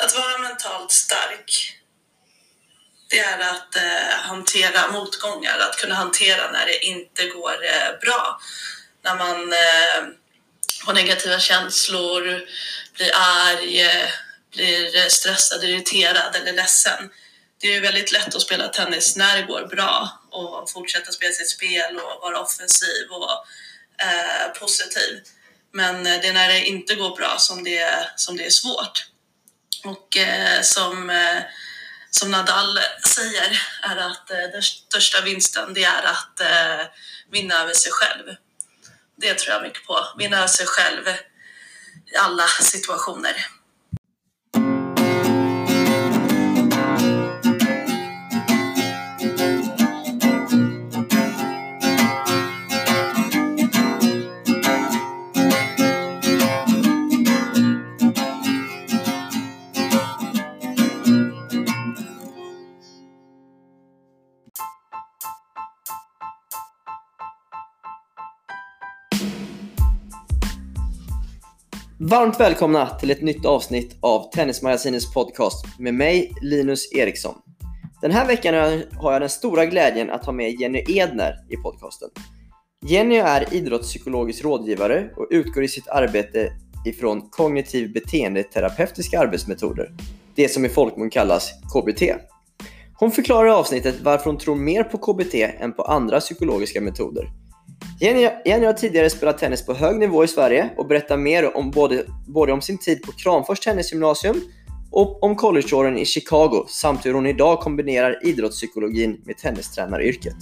Att vara mentalt stark, det är att eh, hantera motgångar, att kunna hantera när det inte går eh, bra. När man eh, har negativa känslor, blir arg, blir eh, stressad, irriterad eller ledsen. Det är ju väldigt lätt att spela tennis när det går bra och fortsätta spela sitt spel och vara offensiv och eh, positiv. Men eh, det är när det inte går bra som det, som det är svårt. Och eh, som, eh, som Nadal säger är att eh, den största vinsten det är att eh, vinna över sig själv. Det tror jag mycket på. Vinna över sig själv i alla situationer. Varmt välkomna till ett nytt avsnitt av Tennismagasinets podcast med mig Linus Eriksson. Den här veckan har jag den stora glädjen att ha med Jenny Edner i podcasten. Jenny är idrottspsykologisk rådgivare och utgår i sitt arbete ifrån kognitiv beteendeterapeutiska arbetsmetoder, det som i folkmun kallas KBT. Hon förklarar i avsnittet varför hon tror mer på KBT än på andra psykologiska metoder. Jenny, Jenny har tidigare spelat tennis på hög nivå i Sverige och berättar mer om både, både om sin tid på Kramfors tennisgymnasium och om collegeåren i Chicago samt hur hon idag kombinerar idrottspsykologin med tennistränaryrket.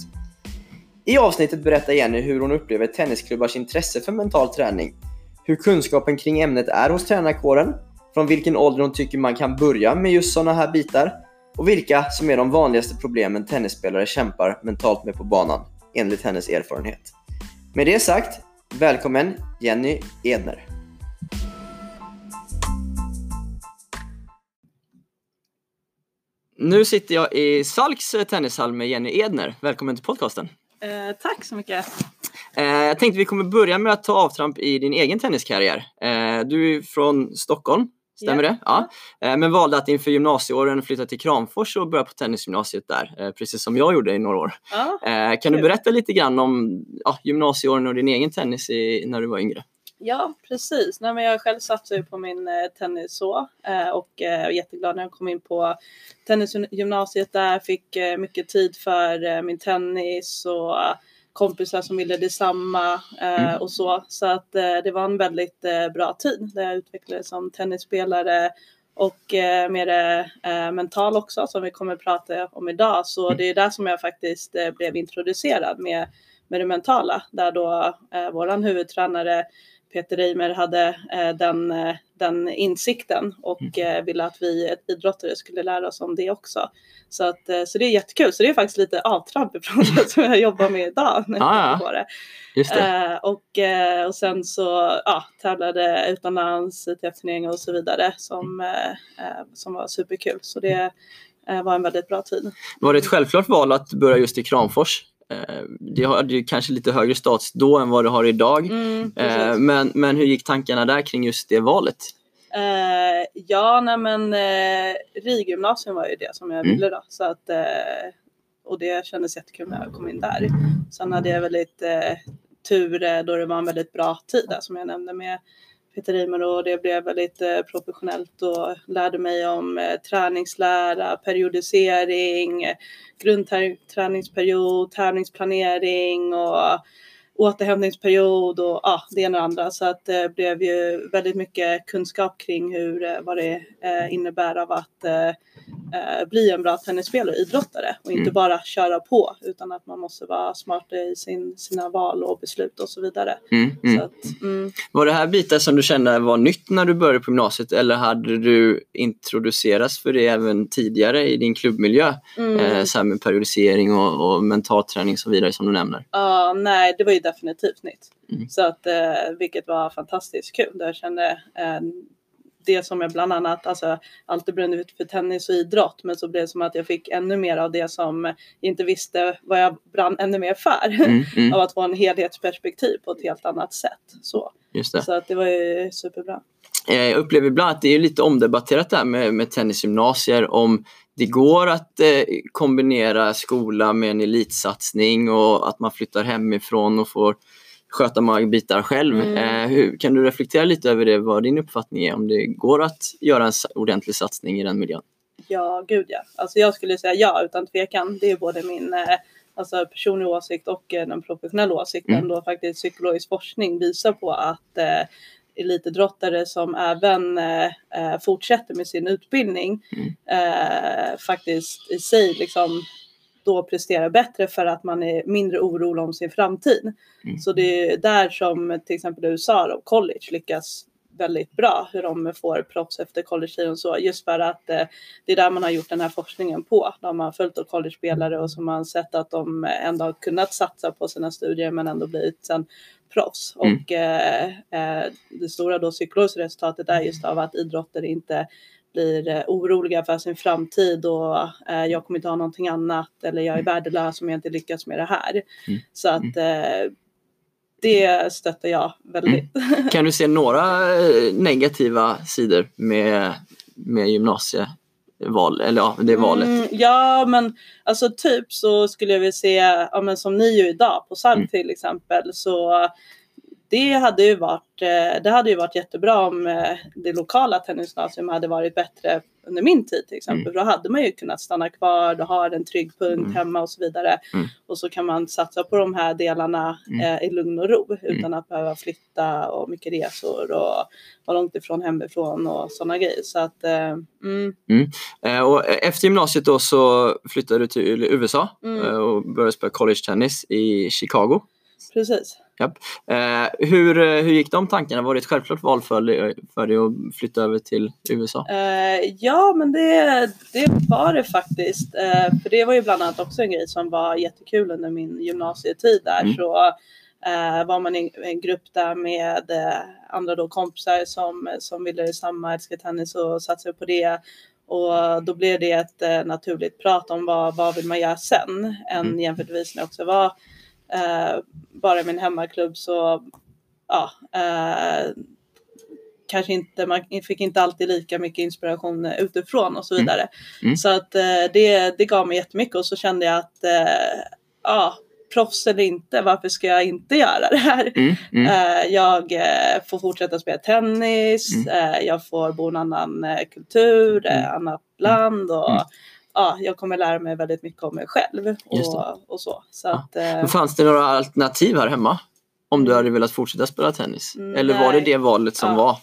I avsnittet berättar Jenny hur hon upplever tennisklubbars intresse för mental träning, hur kunskapen kring ämnet är hos tränarkåren, från vilken ålder hon tycker man kan börja med just sådana här bitar och vilka som är de vanligaste problemen tennisspelare kämpar mentalt med på banan, enligt hennes erfarenhet. Med det sagt, välkommen Jenny Edner. Nu sitter jag i Salks tennishall med Jenny Edner. Välkommen till podcasten. Eh, tack så mycket. Eh, jag tänkte vi kommer börja med att ta avtramp i din egen tenniskarriär. Eh, du är från Stockholm, stämmer yeah. det? Ja. Eh, men valde att inför gymnasieåren flytta till Kramfors och börja på tennisgymnasiet där, eh, precis som jag gjorde i några år. Ja. Eh, kan du berätta lite grann om ja, gymnasieåren och din egen tennis i, när du var yngre? Ja, precis. Nej, men jag själv satsade på min tennis så och var jätteglad när jag kom in på tennisgymnasiet där. Fick mycket tid för min tennis och kompisar som ville detsamma eh, mm. och så. Så att eh, det var en väldigt eh, bra tid där jag utvecklades som tennisspelare och eh, mer eh, mental också som vi kommer att prata om idag. Så mm. det är där som jag faktiskt eh, blev introducerad med, med det mentala där då eh, våran huvudtränare Peter Reimer hade eh, den, eh, den insikten och mm. eh, ville att vi idrottare skulle lära oss om det också. Så, att, så det är jättekul. Så det är faktiskt lite avtramp ifrån det som jag jobbar med idag. När ah, jag på det. Just det. Och, och sen så ja, tävlade utomlands, ITF-turneringar och så vidare som, som var superkul. Så det var en väldigt bra tid. Var det ett självklart val att börja just i Kramfors? Det hade ju kanske lite högre status då än vad det har idag. Mm, men, men hur gick tankarna där kring just det valet? Uh, ja, nej men uh, RIG-gymnasium var ju det som jag mm. ville då. Så att, uh, och det kändes jättekul när jag kom in där. Sen hade jag väldigt uh, tur då det var en väldigt bra tid där, som jag nämnde med Peter Reimer och det blev väldigt eh, professionellt och lärde mig om eh, träningslära, periodisering, grundträningsperiod, tävlingsplanering och återhämtningsperiod och ja, det ena och andra. Så att det blev ju väldigt mycket kunskap kring hur, eh, vad det eh, innebär av att eh, bli en bra tennisspelare och idrottare och inte mm. bara köra på utan att man måste vara smart i sin, sina val och beslut och så vidare. Mm, mm. Så att, mm. var det här bitar som du kände var nytt när du började på gymnasiet eller hade du introducerats för det även tidigare i din klubbmiljö? Mm. Eh, så med periodisering och, och mentalträning och så vidare som du nämner. Ja, uh, nej det var ju definitivt nytt. Mm. Så att, eh, vilket var fantastiskt kul. Jag kände eh, det som jag bland annat, alltså alltid brunnit ut för tennis och idrott, men så blev det som att jag fick ännu mer av det som jag inte visste vad jag brann ännu mer för. Mm, mm. av att få en helhetsperspektiv på ett helt annat sätt. Så, så att det var ju superbra. eh, jag upplever ibland att det är lite omdebatterat där med, med tennisgymnasier om det går att eh, kombinera skola med en elitsatsning och att man flyttar hemifrån och får sköta många bitar själv. Mm. Eh, hur, kan du reflektera lite över det, vad din uppfattning är om det går att göra en ordentlig satsning i den miljön? Ja, gud ja. Alltså jag skulle säga ja utan tvekan. Det är både min eh, alltså personliga åsikt och eh, den professionella åsikten Mm. då faktiskt psykologisk forskning visar på att eh, elitidrottare som även eh, eh, fortsätter med sin utbildning Mm. eh, faktiskt i sig liksom då presterar bättre för att man är mindre orolig om sin framtid. Mm. Så det är där som till exempel USA och college lyckas väldigt bra hur de får proffs efter college och så just för att eh, det är där man har gjort den här forskningen på. De har följt college-spelare och som har sett att de ändå har kunnat satsa på sina studier men ändå blivit sen proffs. Mm. Och eh, eh, det stora då psykologiska resultatet är just av att idrottare inte blir eh, oroliga för sin framtid och eh, jag kommer inte ha någonting annat eller jag är värdelös om jag inte lyckas med det här. Mm. Så att eh, det stöttar jag väldigt. Kan du se några eh, negativa sidor med, med gymnasieval, eller ja, det valet? Mm, ja, men alltså typ så skulle jag vilja se, ja, men som ni gör idag på SALT Mm. till exempel, så det hade ju varit, eh, det hade ju varit jättebra om eh, det lokala tennisgymnasium hade varit bättre under min tid till exempel. Mm. För då hade man ju kunnat stanna kvar, då har en trygg punkt Mm. hemma och så vidare. Mm. Och så kan man satsa på de här delarna Mm. eh, i lugn och ro utan att behöva flytta och mycket resor och vara långt ifrån hemifrån och sådana grejer. Så att, eh, mm, Eh, Och efter gymnasiet då så flyttade du till USA Mm. eh, och började spela college tennis i Chicago. precis. Eh, hur, eh, hur gick de tankarna? Var det ett självklart val för, dig- för dig att flytta över till USA? Eh, ja, men det, det var det faktiskt. Eh, för det var ju bland annat också en grej som var jättekul under min gymnasietid där. Mm. Så eh, var man i en grupp där med eh, andra då kompisar som, som ville detsamma, älskar tennis och satsade på det. Och då blev det ett naturligt prat om vad, vad vill man göra sen. Än Mm. jämförelsevis när jag också var bara i min hemmaklubb så ja, eh, kanske inte, man fick inte alltid lika mycket inspiration eh, utifrån och så Mm. vidare. Mm. Så att eh, det, det gav mig jättemycket och så kände jag att eh, ja, proffs eller inte, varför ska jag inte göra det här? Mm, mm, Eh, jag eh, får fortsätta spela tennis, Mm. eh, jag får bo i en annan eh, kultur, eh, Mm. annat land och Mm. Ja, jag kommer lära mig väldigt mycket om mig själv och, och så. så Ja. att, eh, Men Fanns det några alternativ här hemma? Om du Mm. hade velat fortsätta spela tennis? Mm, Eller var det det valet som Ja, var?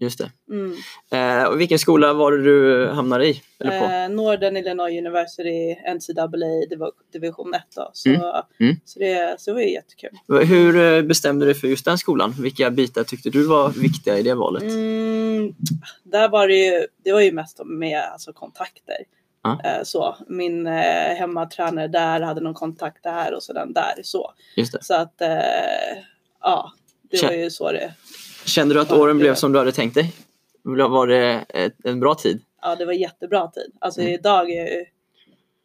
Just det. mm. Eh, och vilken skola var det du hamnade i? Eller på? Eh, Northern Illinois University NCAA div- division 1 då. Så, Mm. Mm. så, det, så det var ju jättekul. Hur eh, bestämde du dig för just den skolan? Vilka bitar tyckte du var viktiga i det valet? Mm, där var det ju, det var ju mest med alltså, kontakter. Ja. Eh, så. Min eh, hemmatränare där hade någon kontakt där och så den där. Så, så att eh, ja, det Kä- var ju så det, Kände du att åren blev som du hade tänkt dig? Var det en bra tid? ja, det var jättebra tid. Alltså Mm. idag är jag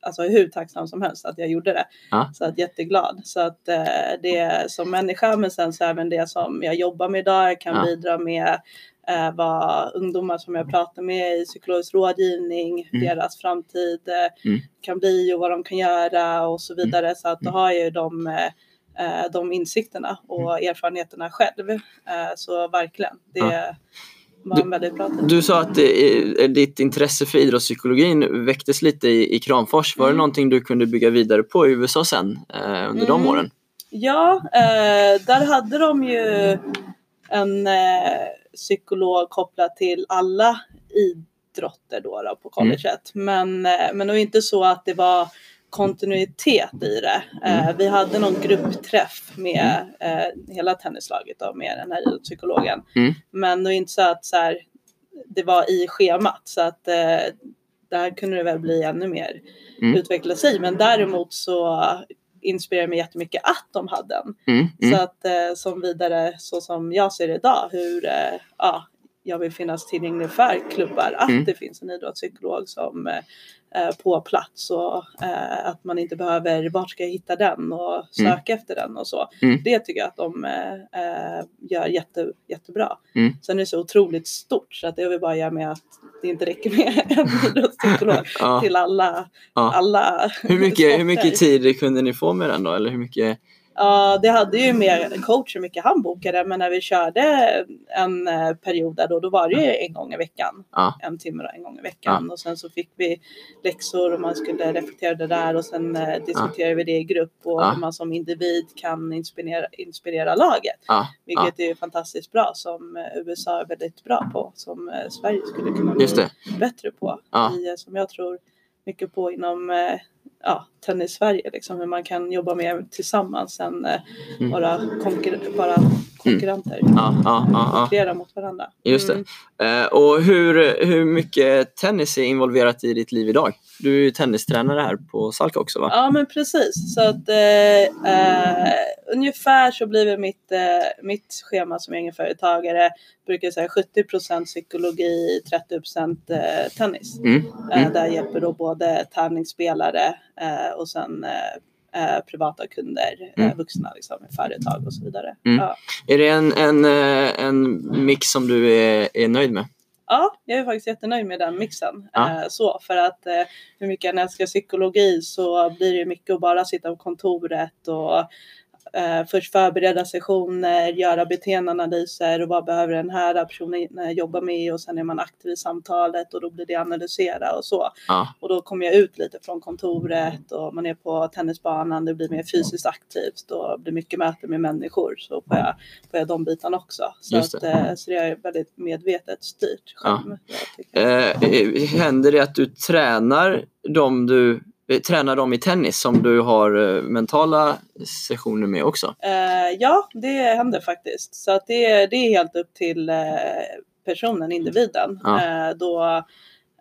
alltså, hur tacksam som helst att jag gjorde det. Ja. Så att jätteglad. Så att eh, det är som människa men sen så även det som jag jobbar med idag. Jag kan Ja. bidra med eh, vad ungdomar som jag pratar med i psykologisk rådgivning, Mm. deras framtid eh, Mm. kan bli och vad de kan göra och så vidare. Så att då Mm. har jag ju de, eh, de insikterna och erfarenheterna själv. Eh, så verkligen, det Mm. Var en väldigt bra tid. Du sa att eh, ditt intresse för idrottspsykologin väcktes lite i, i Kramfors. Var det Mm. någonting du kunde bygga vidare på i USA sen eh, under de Mm. åren? Ja, eh, där hade de ju en eh, psykolog kopplat till alla idrotter då, då på colleget. Men, eh, men det var inte så att det var kontinuitet i det. Eh, Mm. vi hade någon gruppträff med eh, hela tennislaget då, med den här idrottspsykologen. Mm. Men det var inte så att så här, det var i schemat så att eh, där kunde det väl bli ännu mer Mm. utveckla sig. Men däremot så inspirerar mig jättemycket att de hade den. Mm, mm, Så att eh, som vidare så som jag ser det idag hur eh, ja, jag vill finnas tillgänglig för klubbar. Att Mm. det finns en idrottspsykolog som eh, eh, på plats och eh, att man inte behöver vart ska jag hitta den och söka efter den och så. Mm. Det tycker jag att de eh, gör jätte, jättebra. Mm. Sen är det så otroligt stort så att det vill bara göra med att det inte räcker med en idrottspsykolog Ja. till alla, Ja. alla Hur mycket, hur mycket tid kunde ni få med den då? Eller hur mycket? Ja, det hade ju mer coach hur mycket han bokade, men när vi körde en eh, period där då, då var det ju en gång i veckan. Ja. En timme då, en gång i veckan. Och sen så fick vi läxor och man skulle reflektera det där och sen eh, diskuterade vi det i grupp och Ja. hur man som individ kan inspirera, inspirera laget. Ja, ja. Vilket är fantastiskt bra som eh, USA är väldigt bra på. Som Sverige skulle kunna bli bättre på. Ja. I, som jag tror mycket på inom ja, tennis Sverige. Liksom, hur man kan jobba mer tillsammans än eh, Mm. bara, bara konkurrenter. Ja, ja, ja, ja. Konkurrera mot varandra. Just det. Mm. Eh, och hur, hur mycket tennis är involverat i ditt liv idag? Du är ju tennistränare här på Salka också va? Ja men precis. Så att eh, eh, ungefär så blir det mitt, eh, mitt schema som egenföretagare. Brukar säga 70% psykologi, 30% eh, tennis. Mm. Eh, Mm. där hjälper då både tävlingsspelare och sen eh, eh, privata kunder, eh, Mm. vuxna liksom, företag och så vidare. Mm. Ja. Är det en, en, eh, en mix som du är, är nöjd med? Ja, jag är faktiskt jättenöjd med den mixen. Ja. Eh, så, för att eh, hur mycket jag älskar psykologi så blir det mycket att bara sitta på kontoret och eh, först förbereda sessioner, göra beteendeanalyser och vad behöver den här personen eh, jobba med och sen är man aktiv i samtalet och då blir det analysera och så. Ja. Och då kommer jag ut lite från kontoret och man är på tennisbanan, det blir mer fysiskt aktivt och det blir mycket möte med människor så får jag, får jag de bitarna också. Så, Just att, det. eh, så det är väldigt medvetet styrt Ja. själv. Jag tycker. Eh, händer det att du tränar dem du eh, tränar dem i tennis som du har eh, mentala sessioner med också? Eh, ja, det händer faktiskt. Så att det, det är helt upp till eh, personen, individen. Ja. Eh, då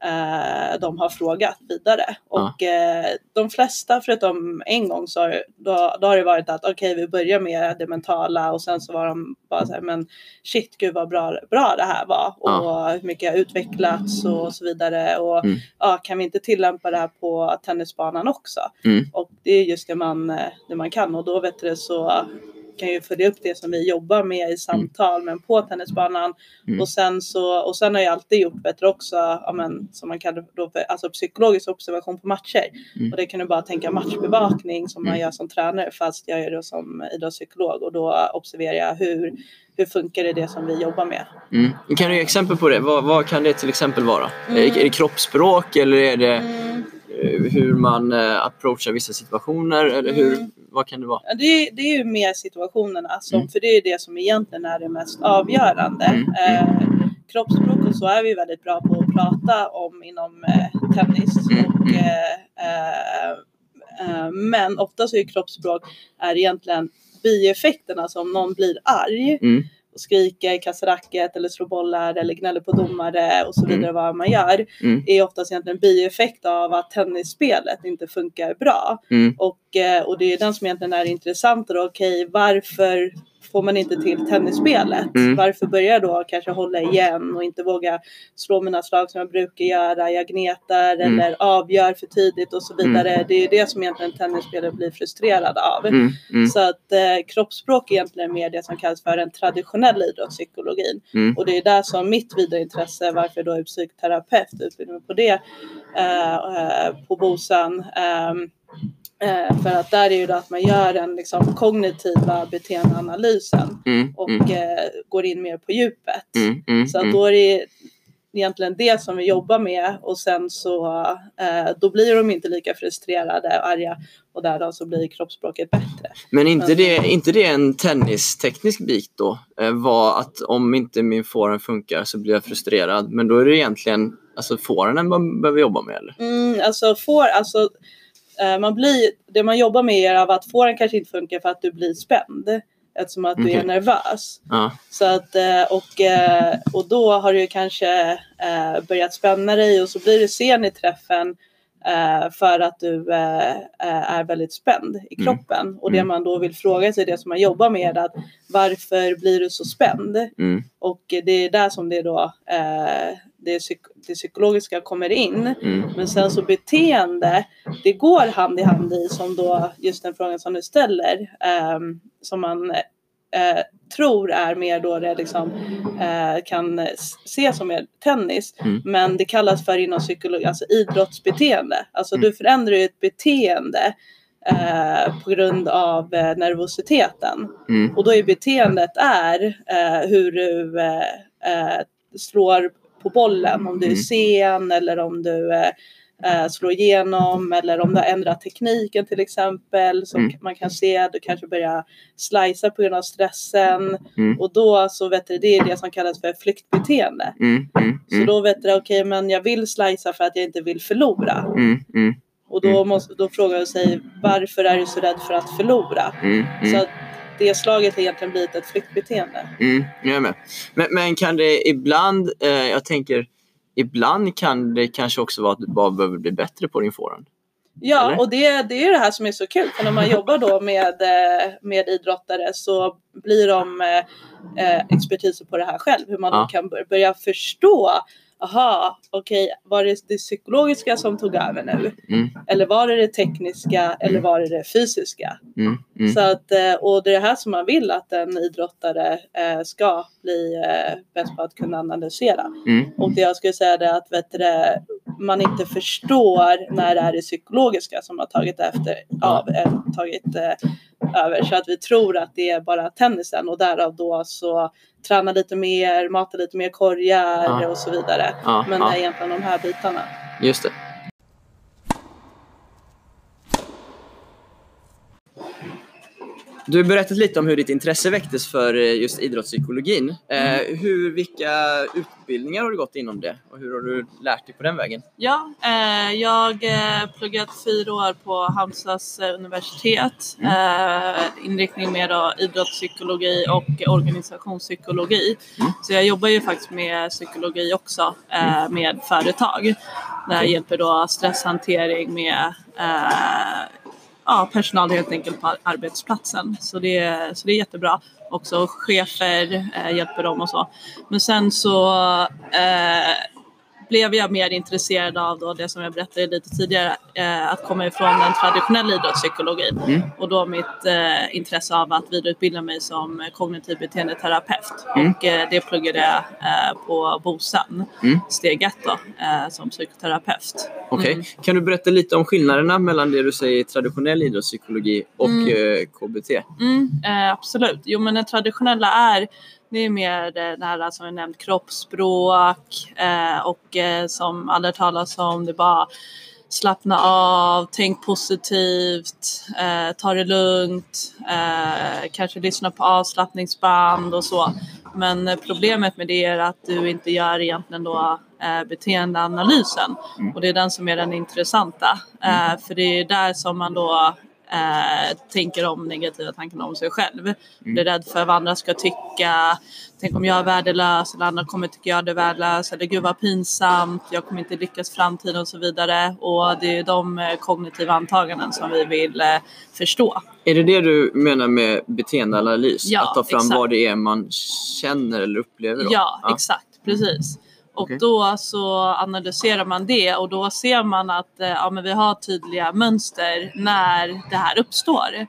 eh, de har frågat vidare. Och eh, de flesta, förutom en gång, så har, då, då har det varit att okej, vi börjar med det mentala och sen så var de bara så här, men shit, gud vad bra, bra det här var och hur mycket jag utvecklats och så vidare. Och Mm. ja, kan vi inte tillämpa det här på tennisbanan också? Mm. Och det är just det man, eh, det man kan och då vet du så kan ju följa upp det som vi jobbar med i samtal men på tennisbanan. Mm. Och, sen så, och sen har jag alltid gjort bättre också, ja, men, som man kallar då för, alltså psykologisk observation på matcher. Mm. Och det kan du bara tänka matchbevakning som man Mm. gör som tränare fast jag gör det som idrottspsykolog och då observerar jag hur, hur funkar det, det som vi jobbar med. Mm. Kan du ge exempel på det? Vad, vad kan det till exempel vara? Är, är det kroppsspråk eller är det Mm. eh, hur man eh, approachar vissa situationer? Eller hur, Mm. Vad kan det vara? Ja, det, det är ju mer situationerna, som, Mm. för det är det som egentligen är det mest avgörande. Mm. Eh, kroppsspråk och så är vi väldigt bra på att prata om inom eh, tennis. Mm. Och, eh, eh, eh, men ofta så är kroppsspråk är egentligen bieffekterna, alltså om någon blir arg Mm. Och skriker, kastar racket eller slår bollar eller gnäller på domare och så vidare vad man gör Mm. är oftast egentligen en bieffekt av att tennisspelet inte funkar bra. Mm. Och, eh, och det är den som egentligen är intressant då. Okej, varför får man inte till tennisspelet? Mm. Varför börjar jag då kanske hålla igen och inte våga slå mina slag som jag brukar göra? Jag gnetar Mm. eller avgör för tidigt och så vidare. Det är det som egentligen tennisspelare blir frustrerade av. Mm. Mm. Så att eh, kroppsspråk är egentligen mer det som kallas för den traditionella idrottspsykologin. Mm. Och det är där som mitt vidare intresse, varför jag då är psykoterapeut, utbildning på det eh, eh, på BOSAN. ehm, eh, för att där är ju det att man gör den liksom, kognitiva beteendeanalysen Mm. och Mm. eh, går in mer på djupet. Mm. Mm. Så Mm. då är det egentligen det som vi jobbar med och sen så eh, då blir de inte lika frustrerade och arga och därav så blir kroppsspråket bättre. Men inte Men- det, inte det en tennisteknisk bit då? Eh, var att om inte min forehand funkar så blir jag frustrerad. Men då är det egentligen alltså forehanden man behöver jobba med eller? Mm, alltså får, alltså man blir, det man jobbar med är av att fåren kanske inte funkar för att du blir spänd eftersom att du är nervös. Ja. Så att, eh, och, eh, och då har du kanske eh, börjat spänna dig och så blir du sen i träffen eh, för att du eh, eh, är väldigt spänd i Mm. kroppen. Och det Mm. man då vill fråga sig, det som man jobbar med, är att varför blir du så spänd? Mm. Och det är där som det då eh, det, psyk- det psykologiska kommer in. Mm. Men sen så beteende, det går hand i hand i som då just den frågan som du ställer. ehm, som man eh, tror är mer då det liksom eh, kan ses som mer tennis. Mm. Men det kallas för inom psykologi, alltså idrottsbeteende. Alltså Mm. du förändrar ju ett beteende eh, på grund av eh, nervositeten. Mm. Och då är beteendet är eh, hur du eh, eh, slår på bollen. Om du är Mm. sen eller om du eh, eh, slår igenom eller om du har ändrat tekniken till exempel. Så Mm. man kan se att du kanske börjar slicea på grund av stressen. Mm. Och då så vet du, det är det som kallas för flyktbeteende. Mm. Mm. Så då vet du, okej men jag vill slicea för att jag inte vill förlora. Mm. Mm. Och då, måste, då frågar du sig varför är du så rädd för att förlora? Mm. Så Mm. att det slaget har egentligen blivit ett flyktbeteende. Mm. Jag är med. Men, men kan det ibland, eh, jag tänker, ibland kan det kanske också vara att du bara behöver bli bättre på din forehand. Ja, Eller? och det, det är det här som är så kul. För när man jobbar då med, eh, med idrottare så blir de eh, eh, expertiser på det här själv. Hur man Ja. kan bör- börja förstå. Aha, okej, var det det psykologiska som tog över nu? Mm. Eller var det det tekniska? Eller var det det fysiska? Mm. Mm. Så att, eh, och det är det här som man vill att en idrottare eh, ska bli eh, bäst på att kunna analysera. Mm. Och det jag skulle säga är att vet du, man inte förstår när det är det psykologiska som har tagit, efter, av, tagit över. Så att vi tror att det är bara tennisen och därav då så träna lite mer, mata lite mer korgar Ja. och så vidare. Ja, Men ja. det är egentligen de här bitarna. Just det. Du berättade lite om hur ditt intresse väcktes för eh, just idrottspsykologin. Eh, hur, vilka utbildningar har du gått inom det och hur har du lärt dig på den vägen? Ja, eh, jag eh, pluggat fyra år på Halmstads universitet. Eh, inriktning med då, idrottspsykologi och organisationspsykologi. Mm. Så jag jobbar ju faktiskt med psykologi också eh, med företag. Där jag hjälper då stresshantering med eh, ja, personal helt enkelt på arbetsplatsen. Så det, så det är jättebra. Också chefer eh, hjälper dem och så. Men sen så eh, blev jag mer intresserad av då det som jag berättade lite tidigare, eh, att komma ifrån den traditionella idrottspsykologin. Mm. Och då mitt eh, intresse av att vidareutbilda mig som kognitiv beteendeterapeut. Mm. Och eh, det pluggade jag eh, på BOSAN, Mm. steg ett då, eh, som psykoterapeut. Okej. Mm. Kan du berätta lite om skillnaderna mellan det du säger traditionell idrottspsykologi och Mm. eh, KBT? Mm, absolut. Jo men det traditionella är det är mer det det här som jag nämnt kroppsspråk eh, och eh, som alla talar om det är bara slappna av, tänk positivt, eh, ta det lugnt, eh, kanske lyssna på avslappningsband och så. Men eh, problemet med det är att du inte gör egentligen då eh, beteendeanalysen Mm. och det är den som är den intressanta. Eh, för det är där som man då eh, tänker om negativa tankar om sig själv. Blir rädd för vad andra ska tycka. Tänk om jag är värdelös eller andra kommer tycka jag är värdelös. Eller gud vad pinsamt, jag kommer inte lyckas i framtiden och så vidare. Och det är de eh, kognitiva antaganden som vi vill eh, förstå. Är det det du menar med beteendeanalys? Ja, att ta fram exakt. vad det är man känner eller upplever? Då? Ja, exakt. Precis. Och Okej. då så analyserar man det och då ser man att eh, ja, men vi har tydliga mönster när det här uppstår. Mm.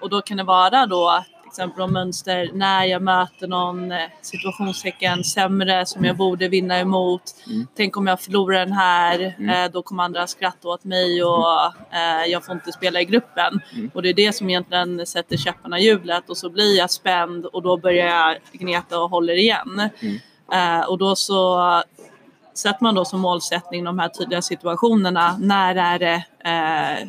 Och då kan det vara då till exempel om mönster när jag möter någon eh, situationstecken sämre som jag borde vinna emot. Mm. Tänk om jag förlorar den här, Mm. eh, då kommer andra skratta åt mig och eh, jag får inte spela i gruppen. Mm. Och det är det som egentligen sätter käpparna i hjulet och så blir jag spänd och då börjar jag gneta och håller igen. Mm. Eh, och då så sätter man då som målsättning de här tydliga situationerna. När är det eh,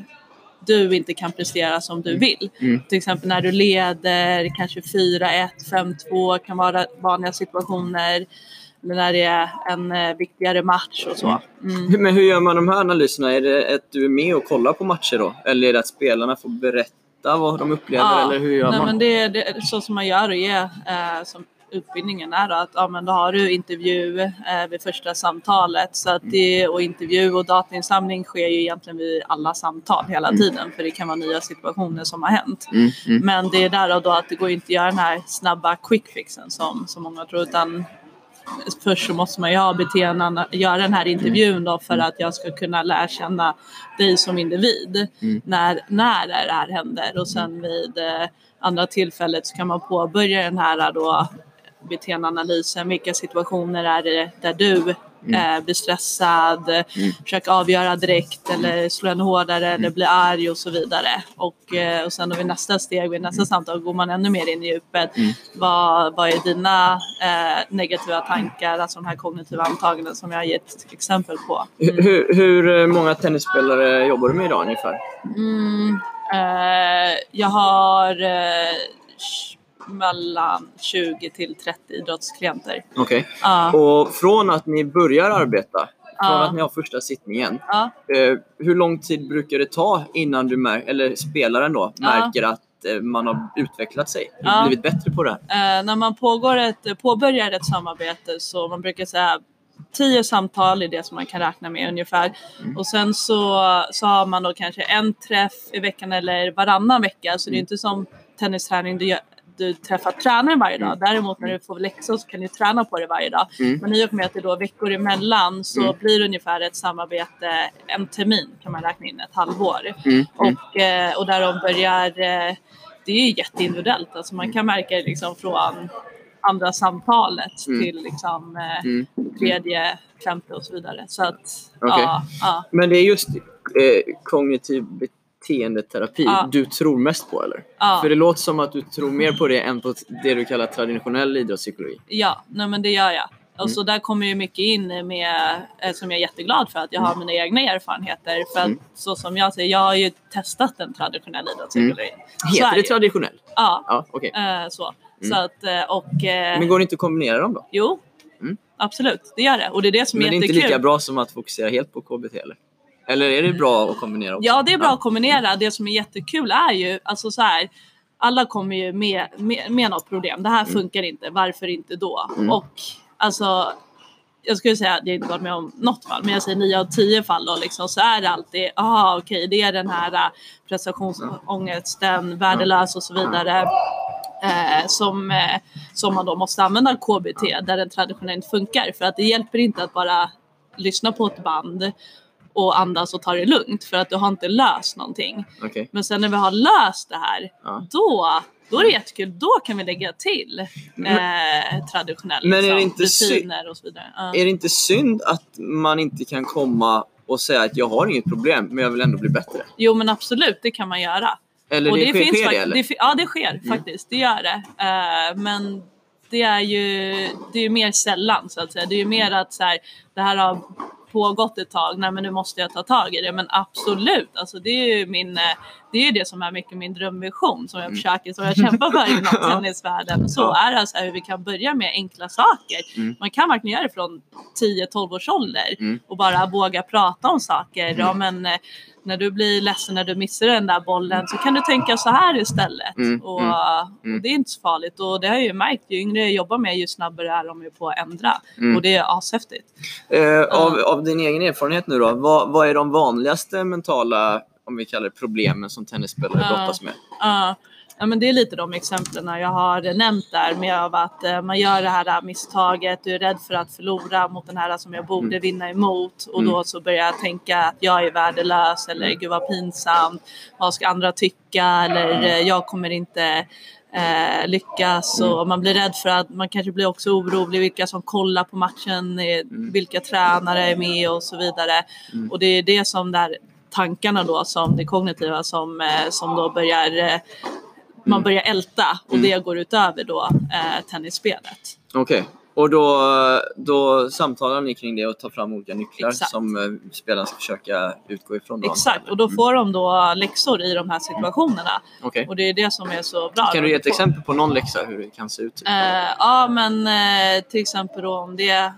du inte kan prestera som du vill? Mm. Till exempel när du leder, kanske 4-1, 5-2 kan vara vanliga situationer. Eller när det är en eh, viktigare match och så. Mm. Men hur gör man de här analyserna? Är det att du är med och kollar på matcher då? Eller är det att spelarna får berätta vad de upplever? Eller hur gör nej, man? Men det, är- det är så som man gör och ger, eh, som, utbildningen är då att ja, men då har du intervju eh, vid första samtalet. Så att det, och intervju och datainsamling sker ju egentligen vid alla samtal hela tiden för det kan vara nya situationer som har hänt. Mm, mm. Men det är där och då att det går inte att göra den här snabba quick fixen som, som många tror utan först så måste man ju ha beteenden, göra den här intervjun då för att jag ska kunna lära känna dig som individ Mm. när, när det här händer. Och sen vid eh, andra tillfället så kan man påbörja den här då beteendeanalysen. Vilka situationer är det där du eh, blir stressad, mm. försöka avgöra direkt eller slå en hårdare eller bli arg och så vidare. Och, eh, och sen då vid nästa steg, vid nästa samtal går man ännu mer in i djupet. Vad, vad är dina eh, negativa tankar, alltså de här kognitiva antaganden som jag har gett exempel på. Hur, hur, hur många tennisspelare jobbar du med idag ungefär? Mm, eh, jag har eh, mellan 20 till 30 idrottsklienter. Okej. Ja, Och från att ni börjar arbeta, från Ja. att ni har första sittningen, eh, hur lång tid brukar det ta innan du mär- eller spelaren då, märker att eh, man har utvecklat sig, blivit bättre på det här? Eh, när man pågår ett, påbörjar ett samarbete så man brukar säga tio samtal är det som man kan räkna med ungefär. Och sen så, så har man då kanske en träff i veckan eller varannan vecka. Så det är inte som tennisträning du, gör, du träffar tränaren varje dag. Däremot när du får läxor så kan du träna på det varje dag. Mm. Men i och med att det då är veckor emellan så Mm. blir det ungefär ett samarbete en termin kan man räkna in, ett halvår. Mm. Mm. Och, eh, och där de börjar, eh, det är ju jätteindividuellt. Alltså man kan märka det liksom från andra samtalet Mm. till liksom eh, Mm. tredje, femte och så vidare. Så att, Okej. ja, ja. Men det är just eh, kognitiv beteendeterapi Ja. du tror mest på eller? Ja. För det låter som att du tror mer på det än på det du kallar traditionell idrottspsykologi. Ja, nej men det gör jag. Och Mm. så där kommer ju mycket in med, eh, som jag är jätteglad för att jag har mina egna erfarenheter. För att Mm. så som jag säger, jag har ju testat den traditionella idrottspsykologin. Är Heter det traditionell? Ja, Ja, okej. eh, så. Mm. Så att, eh, och eh, Men går det inte att kombinera dem då? jo, Mm. absolut, det gör det. Och det är det som Men är det är inte jättekul. lika bra som att fokusera helt på KBT eller? Eller är det bra att kombinera också? Ja, det är bra att kombinera. Det som är jättekul är ju, alltså så här, alla kommer ju med, med, med något problem. Det här funkar inte, varför inte då? Mm. Och alltså, jag skulle säga att jag inte varit med om något fall, men jag säger 9 av 10 fall då liksom, så är det alltid, ah okej, det är den här äh, prestationsångesten, värdelös och så vidare. Eh, som, eh, som man då måste använda KBT där den traditionellt funkar. För att det hjälper inte att bara lyssna på ett band och andas och ta det lugnt för att du har inte löst någonting. Okej. Men sen när vi har löst det här, Ja. då, då är det jättekul. Då kan vi lägga till eh, traditionella Men är det liksom, inte rutiner och så vidare. Ja. Är det inte synd att man inte kan komma och säga att jag har inget problem men jag vill ändå bli bättre? Jo men absolut, det kan man göra. Eller Och det, sker, sker det fakt- eller? det fi- Ja det sker faktiskt, det gör det. Eh, men det är ju det är mer sällan så att säga. Det är ju mer att så här, det här har pågått ett tag, nej men nu måste jag ta tag i det. Men absolut, alltså det är ju min, eh, det är det som är mycket min drömvision som jag försöker, som jag kämpar för inom tennisvärlden. Så är det alltså hur vi kan börja med enkla saker. Mm. Man kan verkligen göra det från 10-12 års ålder Mm. och bara våga prata om saker. Ja, men, eh, när du blir ledsen när du missar den där bollen så kan du tänka så här istället. Mm, Och, mm, och det är inte så farligt och det har jag ju märkt. Ju yngre jag jobbar med ju snabbare är de ju på att ändra. Mm. Och det är ashäftigt. Eh, av, av din egen erfarenhet nu då, vad, vad är de vanligaste mentala, om vi kallar det problemen som tennisspelare brottas med? Ja, ja, men det är lite de exemplen jag har nämnt där med av att eh, man gör det här misstaget, du är rädd för att förlora mot den här som jag borde vinna emot och Mm. då så börjar jag tänka att jag är värdelös eller gud vad pinsamt, vad ska andra tycka eller eh, jag kommer inte eh, lyckas och man blir rädd för att man kanske blir också orolig vilka som kollar på matchen, eh, vilka tränare är med och så vidare. Och det är det som där tankarna då som det kognitiva som, som då börjar man börjar älta och det går utöver då eh, tennisspelet. Okej. Och då, då samtalar ni kring det och tar fram olika nycklar Exakt. som eh, spelarna ska försöka utgå ifrån? Då, Exakt, och då Mm. får de då läxor i de här situationerna. Okej. Och det är det som är så bra. Kan du ge ett exempel på någon läxa hur det kan se ut? Eh, ja, men eh, till exempel då om det eh,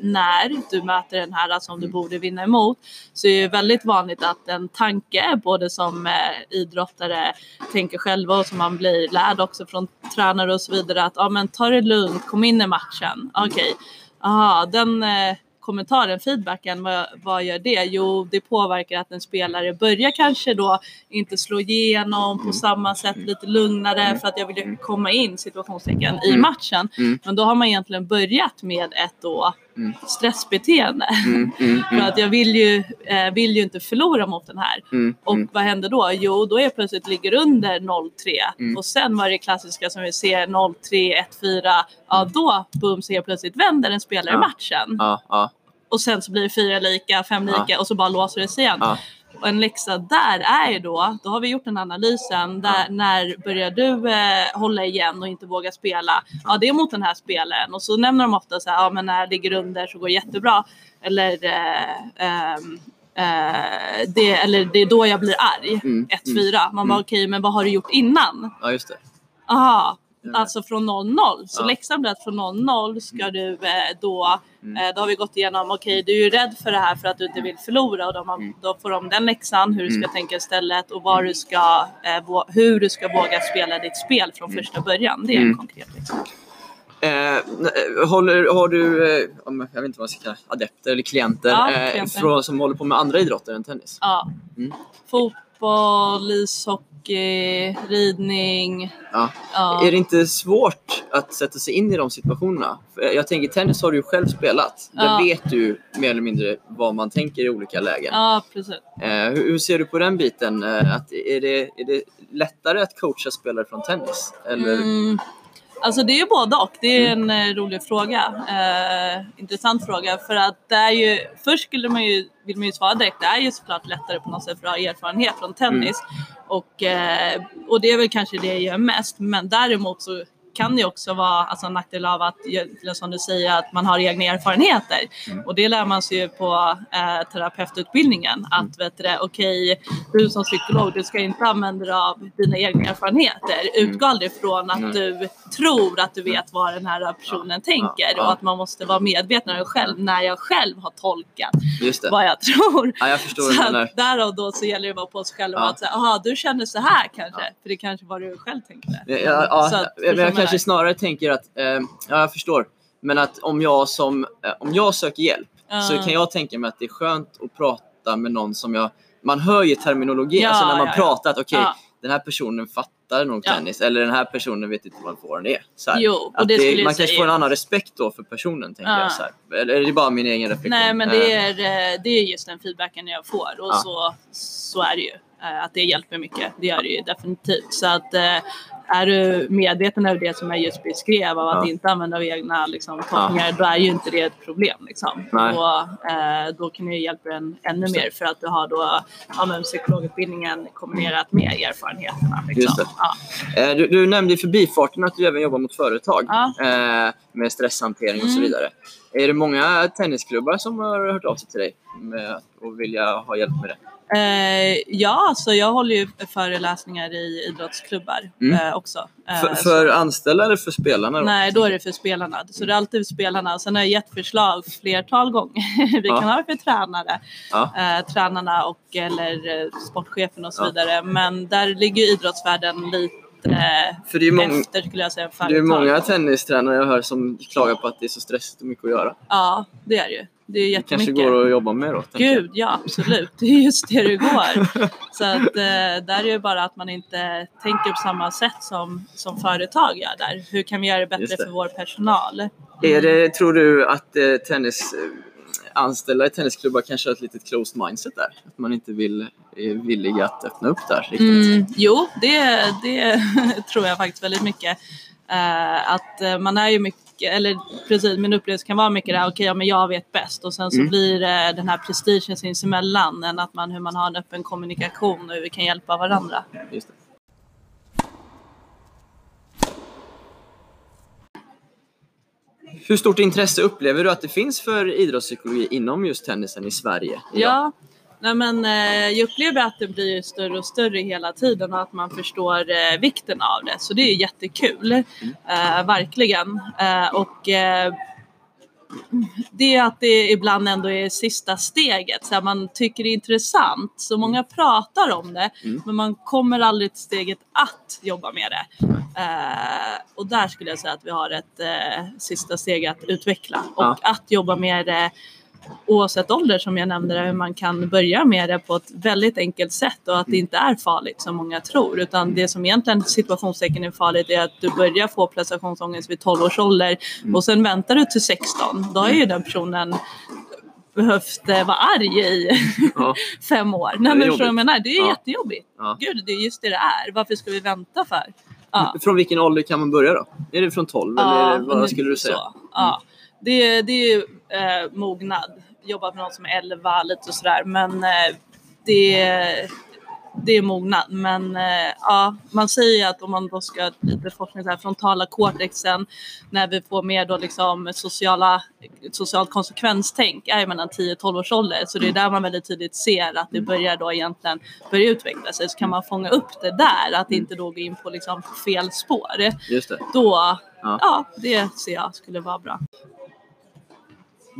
när du möter den här som du borde vinna emot så är det väldigt vanligt att en tanke, både som idrottare tänker själva och som man blir lärd också från tränare och så vidare att ja, men ta det lugnt, kom in i matchen. Okej, aha, den eh, kommentaren, feedbacken, vad, vad gör det? Jo, det påverkar att en spelare börjar kanske då inte slå igenom på samma sätt, lite lugnare för att jag vill komma in situationstecken i Mm. matchen. Mm. Men då har man egentligen börjat med ett då Mm. stressbeteende. Mm, mm, För att jag vill ju, eh, vill ju inte förlora mot den här. mm, Och mm. vad händer då? Jo, då är jag plötsligt ligger under 0-3 Mm. och sen var det klassiska som vi ser 0-3, 1-4. Ja, då boom så helt plötsligt vänder en spelare Ja. matchen Ja, ja, och sen så blir det fyra lika, fem lika och så bara låser det sig igen. Och en läxa där är ju då, då har vi gjort den analysen, där, när börjar du eh, hålla igen och inte våga spela? Ja, det är mot den här spelaren. Och så nämner de ofta så här, ja men när jag ligger under så går det jättebra. Eller, eh, ehm, eh, det, eller det är då jag blir arg. Mm, 1-4. Man bara mm. okej, men vad har du gjort innan? ja just det. Aha. Alltså från 0-0. Så Ja. läxan blir att från 0-0 ska du eh, då, Mm. eh, då har vi gått igenom, okej du är ju rädd för det här för att du inte vill förlora och då, har- Mm. då får de den läxan, hur du ska Mm. tänka istället och vad du ska, eh, hur du ska våga spela ditt spel från första början. Det är en Mm. konkret läxa. Eh, håller, har du, eh, jag vet inte vad jag ska kalla adepter eller klienter, Ja, eh, klienter. Från, som håller på med andra idrotter än tennis? Ja. Mm. Fotboll, ishockey, ridning. Ja. Ja. Är det inte svårt att sätta sig in i de situationerna? För Jag tänker tennis har du ju själv spelat. Där Ja. vet du mer eller mindre vad man tänker i olika lägen. Ja, precis. Eh, hur, hur ser du på den biten? Eh, att är, det, är det lättare att coacha spelare från tennis? Eller? Mm. Alltså det är ju både och. Det är en eh, rolig fråga. Eh, intressant fråga. För att det är ju, först skulle man ju, vill man ju svara direkt, det är ju såklart lättare på något sätt för att ha erfarenhet från tennis. Och, eh, och det är väl kanske det jag gör mest. Men däremot så kan det också vara alltså, en nackdel av att, som du säger, att man har egna erfarenheter. Och det lär man sig ju på eh, terapeututbildningen. Att vet du, okej, du som psykolog, du ska inte använda dig av dina egna erfarenheter. Utgå aldrig från att du tror att du vet vad den här personen tänker och att man måste vara medveten om det själv när jag själv har tolkat vad jag tror. Ja, jag förstår Så att därav då så gäller det att vara på sig själv och Ja. att säga, aha du känner så här kanske. För det kanske var du själv tänkte. Ja, ja, Så att, jag kanske snarare tänker att, eh, ja jag förstår, men att om jag, som, eh, om jag söker hjälp så Ja. kan jag tänka mig att det är skönt att prata med någon som jag, man hör ju terminologi, Ja, alltså när man ja, pratar att okej, Ja. den här personen fattar nog tennis eller den här personen vet inte vad får den är. Så här. Jo, och att det jag man kanske får en annan respekt då för personen tänker Ja. jag. Så här. Eller är det bara min egen reflektion? Nej men det Eh, är, eh, det är just den feedbacken jag får och så, så är det ju. Eh, Att det hjälper mycket, det gör det ju definitivt. Så att eh, är du medveten över det som jag just beskrev av att Ja. inte använda av egna liksom, tolkningar då är ju inte det ett problem. Liksom. Och, eh, då kan det hjälpa en ännu Just det. mer för att du har då ja, men psykologutbildningen kombinerat med erfarenheterna. Liksom. Det. Ja. Eh, Du, du nämnde i förbifarten att du även jobbar mot företag Ja. eh, med stresshantering och så Mm. vidare. Är det många tennisklubbar som har hört av sig till dig med och vilja ha hjälp med det? Eh, ja, så jag håller ju föreläsningar i idrottsklubbar Mm. eh, också. Eh, För, för anställda eller för spelarna? Då? Nej, då är det för spelarna. Så det är alltid för spelarna. Sen har jag gett förslag flertal gånger. Vi Ja. kan ha det för tränare, Ja. eh, tränarna och eller eh, sportchefen och så Ja. vidare. Men där ligger idrottsvärlden lite eh, För det är, många, efter skulle jag säga. det är många tennistränare jag hör som klagar på att det är så stressigt och mycket att göra. Ja, det är det ju. Det är Det kanske jättemycket. går att jobba med då? Gud, ja absolut. Det är just det det går. Så att eh, där är det bara att man inte tänker på samma sätt som, som företag gör där. Hur kan vi göra det bättre det. för vår personal? Är det, tror du att eh, tennis, eh, anställda i tennisklubbar kanske har ett litet closed mindset där? Att man inte vill, är villig att öppna upp där riktigt? Mm, jo, det, det tror jag faktiskt väldigt mycket. Eh, att eh, man är ju mycket, eller precis min upplevelse kan vara mycket det här, okej ja, men jag vet bäst och sen så Mm. blir det den här prestigen sinsemellan än att man, hur man har en öppen kommunikation och hur vi kan hjälpa varandra. Just det. Hur stort intresse upplever du att det finns för idrottspsykologi inom just tennisen i Sverige? idag? Ja, nej men, eh, jag upplever att det blir större och större hela tiden och att man förstår eh, vikten av det. Så det är jättekul, eh, verkligen. Eh, och eh, det är att det ibland ändå är sista steget, så här, man tycker det är intressant. Så många pratar om det, Mm. men man kommer aldrig till steget att jobba med det. Eh, och där skulle jag säga att vi har ett eh, sista steg att utveckla och Ja. att jobba med det oavsett ålder som jag nämnde, hur man kan börja med det på ett väldigt enkelt sätt och att det inte är farligt som många tror. Utan det som egentligen situationstecken är farligt är att du börjar få prestationsångest vid 12 års ålder och sen väntar du till 16. Då har ju den personen behövt eh, vara arg i Ja. fem år. är Nej, men förstår du menar? Det är Ja. jättejobbigt. Ja. Gud, det är just det det är. Varför ska vi vänta för? Ja. Från vilken ålder kan man börja då? Är det från 12 eller är vad skulle du säga? Ja. det, det är ju eh, mognad. Jobbat med någon som är 11 lite och sådär men eh, det, det är mognad. Men eh, ja, man säger ju att om man då ska lite forskning så här, frontala cortexen när vi får mer då liksom sociala, socialt konsekvenstänk är mellan 10-12 års ålder. Så det är där man väldigt tydligt ser att det börjar då egentligen börja utveckla sig. Så kan man fånga upp det där, att inte då gå in på liksom fel spår Just det. då, Ja. ja. det ser jag skulle vara bra.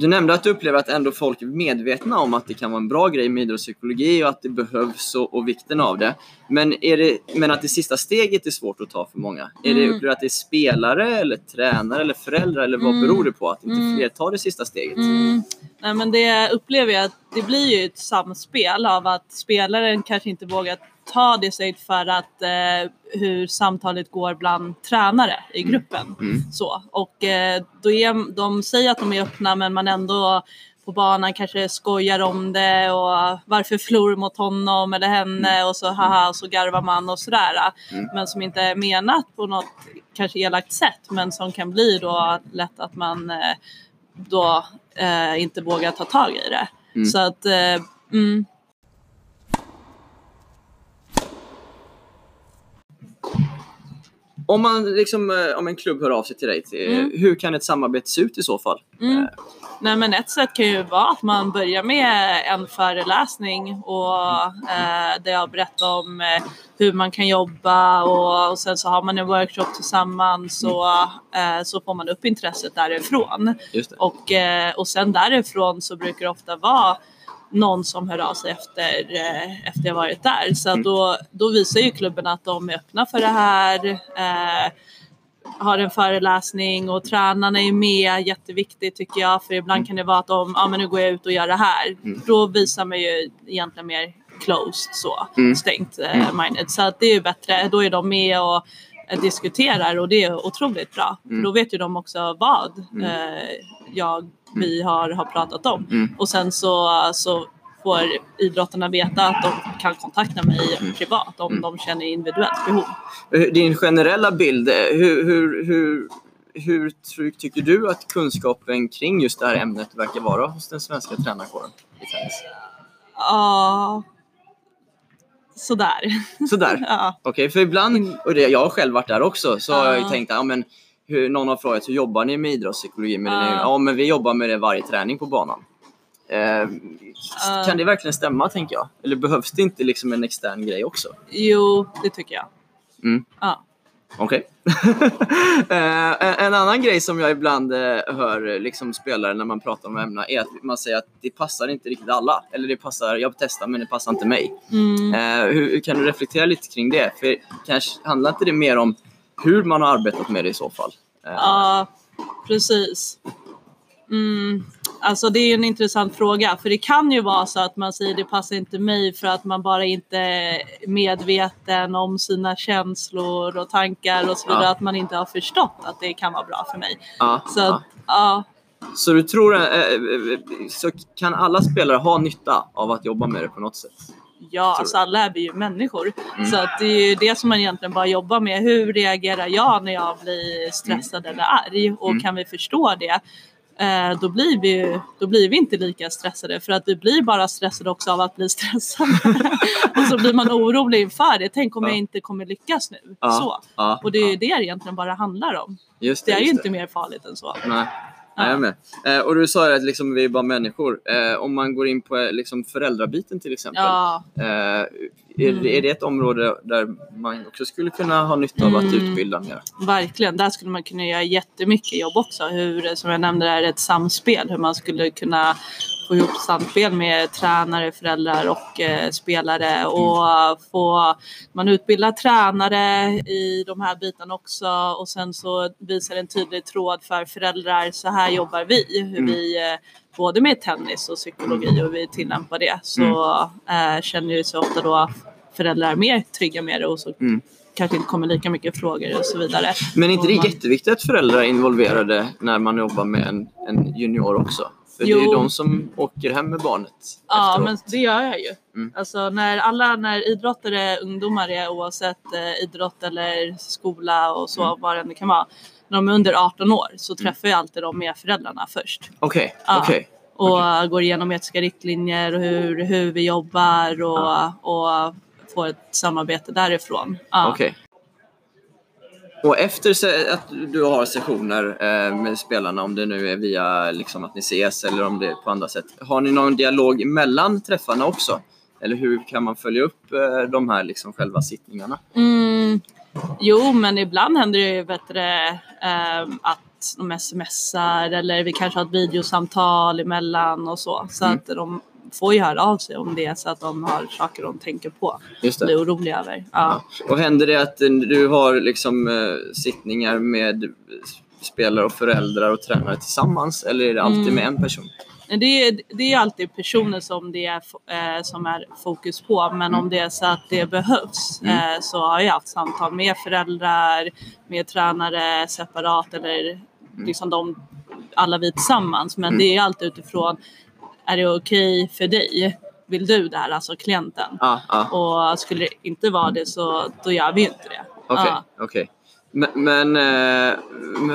Du nämnde att du upplever att ändå folk är medvetna om att det kan vara en bra grej med idrottspsykologi och att det behövs och, och vikten av det. Men, är det. men att det sista steget är svårt att ta för många. Är det, Mm. upplever du att det är spelare eller tränare eller föräldrar eller vad Mm. beror det på att inte Mm. fler tar det sista steget? Mm. Nej, men det upplever jag att det blir ju ett samspel av att spelaren kanske inte vågar ta det steget för att eh, hur samtalet går bland tränare i gruppen. Mm. Så. Och eh, då är, de säger att de är öppna men man ändå på banan kanske skojar om det och varför förlorar mot honom eller henne och så haha och så garvar man och sådär. Mm. Men som inte är menat på något kanske elakt sätt men som kan bli då lätt att man eh, då eh, inte vågar ta tag i det. Mm. Så att eh, mm, Om, man liksom, eh, om en klubb hör av sig till dig, Mm. hur kan ett samarbete se ut i så fall? Mm. Eh, Nej men ett sätt kan ju vara att man börjar med en föreläsning och eh, där jag berättar om eh, hur man kan jobba och, och sen så har man en workshop tillsammans och eh, så får man upp intresset därifrån. Och, eh, och sen därifrån så brukar det ofta vara någon som hör av sig efter, eh, efter jag varit där. Så att då, då visar ju klubben att de är öppna för det här. Eh, har en föreläsning och tränarna är med, jätteviktigt tycker jag. För ibland kan det vara att de, ja men nu går jag ut och gör det här. Då visar man ju egentligen mer closed så, Mm. stängt eh, minded. Så att det är ju bättre, då är de med och eh, diskuterar och det är otroligt bra. För då vet ju de också vad eh, jag, vi har, har pratat om. Mm. Och sen så, så får idrottarna veta att de kan kontakta mig privat om de känner individuellt behov. Eh, Din generella bild, eh, hur, hur, hur, hur tycker du att kunskapen kring just det här ämnet verkar vara hos den svenska tränarkåren i tennis? Ja, sådär. Sådär. ja. Okej, för ibland, och det, jag har själv varit där också, så har jag ju Ja. tänkt, ja men hur, någon har frågat hur jobbar ni med idrottspsykologi? Men Ja. ja men vi jobbar med det varje träning på banan. Eh, Kan det verkligen stämma tänker jag? Eller behövs det inte liksom en extern grej också? Jo, det tycker jag. Mm. Ja. Okej. Eh, en, annan grej som jag ibland eh, hör liksom spelare när man pratar om ämnena är att man säger att det passar inte riktigt alla. Eller det passar, jag testar men det passar inte mig. Mm. Eh, hur, hur kan du reflektera lite kring det? För kanske handlar inte det mer om hur man har arbetat med det i så fall? Eh, Ja, precis. Mm. Alltså det är en intressant fråga för det kan ju vara så att man säger det passar inte mig för att man bara inte är medveten om sina känslor och tankar och så vidare. Ja. Att man inte har förstått att det kan vara bra för mig. ja, Så ja. ja, Så du tror, eh, eh, så kan alla spelare ha nytta av att jobba med det på något sätt? Ja, alltså alla är vi ju människor. Mm. Så att det är ju det som man egentligen bara jobbar med. Hur reagerar jag när jag blir stressad eller arg? Och Mm. kan vi förstå det? eh, då, blir vi, då blir vi inte lika stressade för att vi blir bara stressade också av att bli stressade. och så blir man orolig inför det. Tänk om Ja. jag inte kommer lyckas nu. Ja, Så. ja, Och det är ju det det egentligen bara handlar om. Just Det är ju inte mer farligt än så. Nej. Nej, jag med. Eh, och du sa att liksom, vi är bara människor. Eh, om man går in på eh, liksom, föräldrabiten till exempel. Ja, Eh, är, Mm. är det ett område där man också skulle kunna ha nytta av att Mm. utbilda mer? verkligen. Där skulle man kunna göra jättemycket jobb också. Hur, som jag nämnde, det är ett samspel. Hur man skulle kunna få ihop samspel med tränare, föräldrar och eh, spelare. Och få, man utbildar tränare i de här bitarna också. Och sen så visar en tydlig tråd för föräldrar. Så här jobbar vi. Hur Mm. vi eh, både med tennis och psykologi och hur vi tillämpar det. Så eh, känner ju sig ofta då föräldrar mer trygga med det och så Mm. kanske inte kommer lika mycket frågor och så vidare. Men är inte Och det man- jätteviktigt att föräldrar är involverade när man jobbar med en, en junior också? För det är Jo. de som åker hem med barnet Ja, efteråt. men det gör jag ju. Mm. Alltså när alla, när idrottare, ungdomar är oavsett eh, idrott eller skola och så, Mm. vad det än kan vara. När de är under 18 år så träffar jag alltid dem med föräldrarna först. Okej, Ja. okej. Och går igenom etiska riktlinjer och hur, hur vi jobbar och, och får ett samarbete därifrån. Ja. Okej. Och efter att du har sessioner eh, med spelarna, om det nu är via liksom, att ni ses eller om det är på andra sätt, har ni någon dialog mellan träffarna också? Eller hur kan man följa upp eh, de här liksom, själva sittningarna? Mm, jo, men ibland händer det ju bättre eh, att de smsar eller vi kanske har ett videosamtal emellan och så. Så Mm. att de får ju höra av sig om det är så att de har saker de tänker på. Just Blir oroliga över. Ja. Och händer det att eh, du har liksom, eh, sittningar med spelare och föräldrar och tränare tillsammans? Eller är det alltid Mm. med en person? Det är, det är alltid personer som det är, eh, som är fokus på. Men om det är så att det behövs Mm. eh, så har jag haft samtal med föräldrar, med tränare separat eller liksom de, alla vi tillsammans. Men Mm. det är alltid utifrån, är det okej för dig? Vill du det här, alltså klienten? Ja, ja. Och skulle det inte vara det så då gör vi ju inte det. Okej, Ja. okej. Men, men, eh,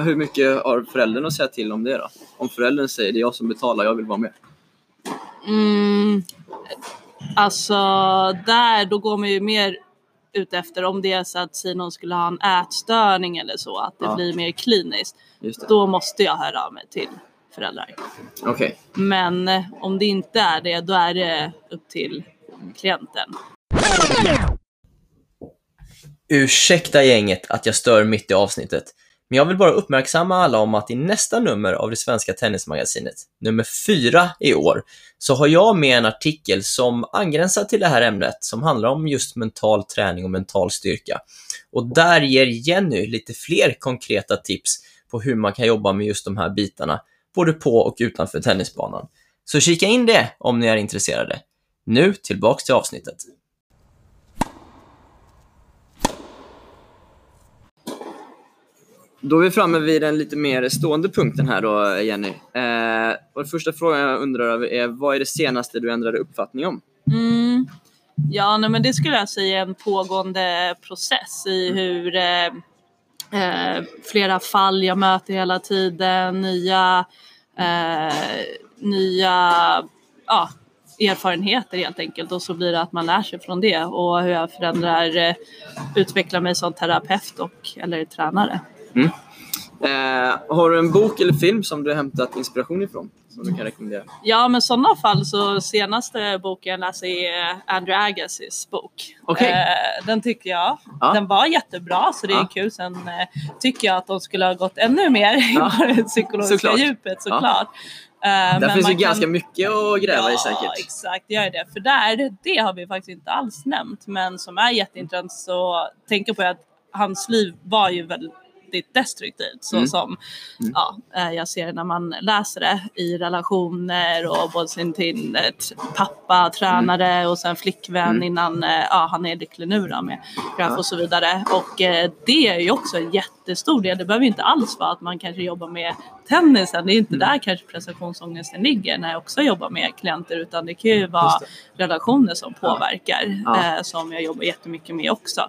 hur mycket har föräldern att säga till om det då? Om föräldern säger det är jag som betalar, jag vill vara med. Mm, alltså där, då går man ju mer ut efter om det är så att Simon skulle ha en ätstörning eller så, att det Ja. blir mer kliniskt. Då måste jag höra av mig till föräldrar. Okej. Men eh, om det inte är det, då är det upp till klienten. Ursäkta gänget att jag stör mitt i avsnittet, men jag vill bara uppmärksamma alla om att i nästa nummer av det svenska tennismagasinet, nummer fyra i år, så har jag med en artikel som angränsar till det här ämnet som handlar om just mental träning och mental styrka. Och där ger Jenny lite fler konkreta tips på hur man kan jobba med just de här bitarna, både på och utanför tennisbanan. Så kika in det om ni är intresserade. Nu tillbaks till avsnittet. Då är vi framme vid den lite mer stående punkten här då, Jenny. Eh, och första frågan jag undrar över är, vad är det senaste du ändrade uppfattning om? Mm. Ja, nej, men det skulle jag säga är en pågående process i hur eh, eh, flera fall jag möter hela tiden, nya, eh, nya ja, erfarenheter helt enkelt och så blir det att man lär sig från det och hur jag förändrar, eh, utvecklar mig som terapeut och eller tränare. Mm. Eh, har du en bok eller film som du har hämtat inspiration ifrån? Som du kan rekommendera? Ja, men i sådana fall så senaste boken jag läste är Andrew Agassiz bok. Okej. Eh, den tycker jag. Ja. Den var jättebra så det är Ja. kul. Sen eh, tycker jag att de skulle ha gått ännu mer Ja. i det psykologiska Såklart. djupet såklart. Eh, Där finns ju ganska mycket att gräva i Ja, säkert. exakt. Det gör det. För där, det har vi faktiskt inte alls nämnt. Men som är jätteintressant så tänker på att hans liv var ju väldigt destruktivt. Så Mm. som Mm. ja, eh, jag ser när man läser det i relationer och både sin till pappa, tränare och sen flickvän Mm. innan eh, ja, han är lycklig nu då med Graf och så vidare. Och eh, det är ju också en jättestor del. Det behöver ju inte alls vara att man kanske jobbar med tennisen. Det är inte Mm. där kanske prestationsångesten ligger när jag också jobbar med klienter utan det kan ju vara Just relationer som påverkar Ja. eh, som jag jobbar jättemycket med också.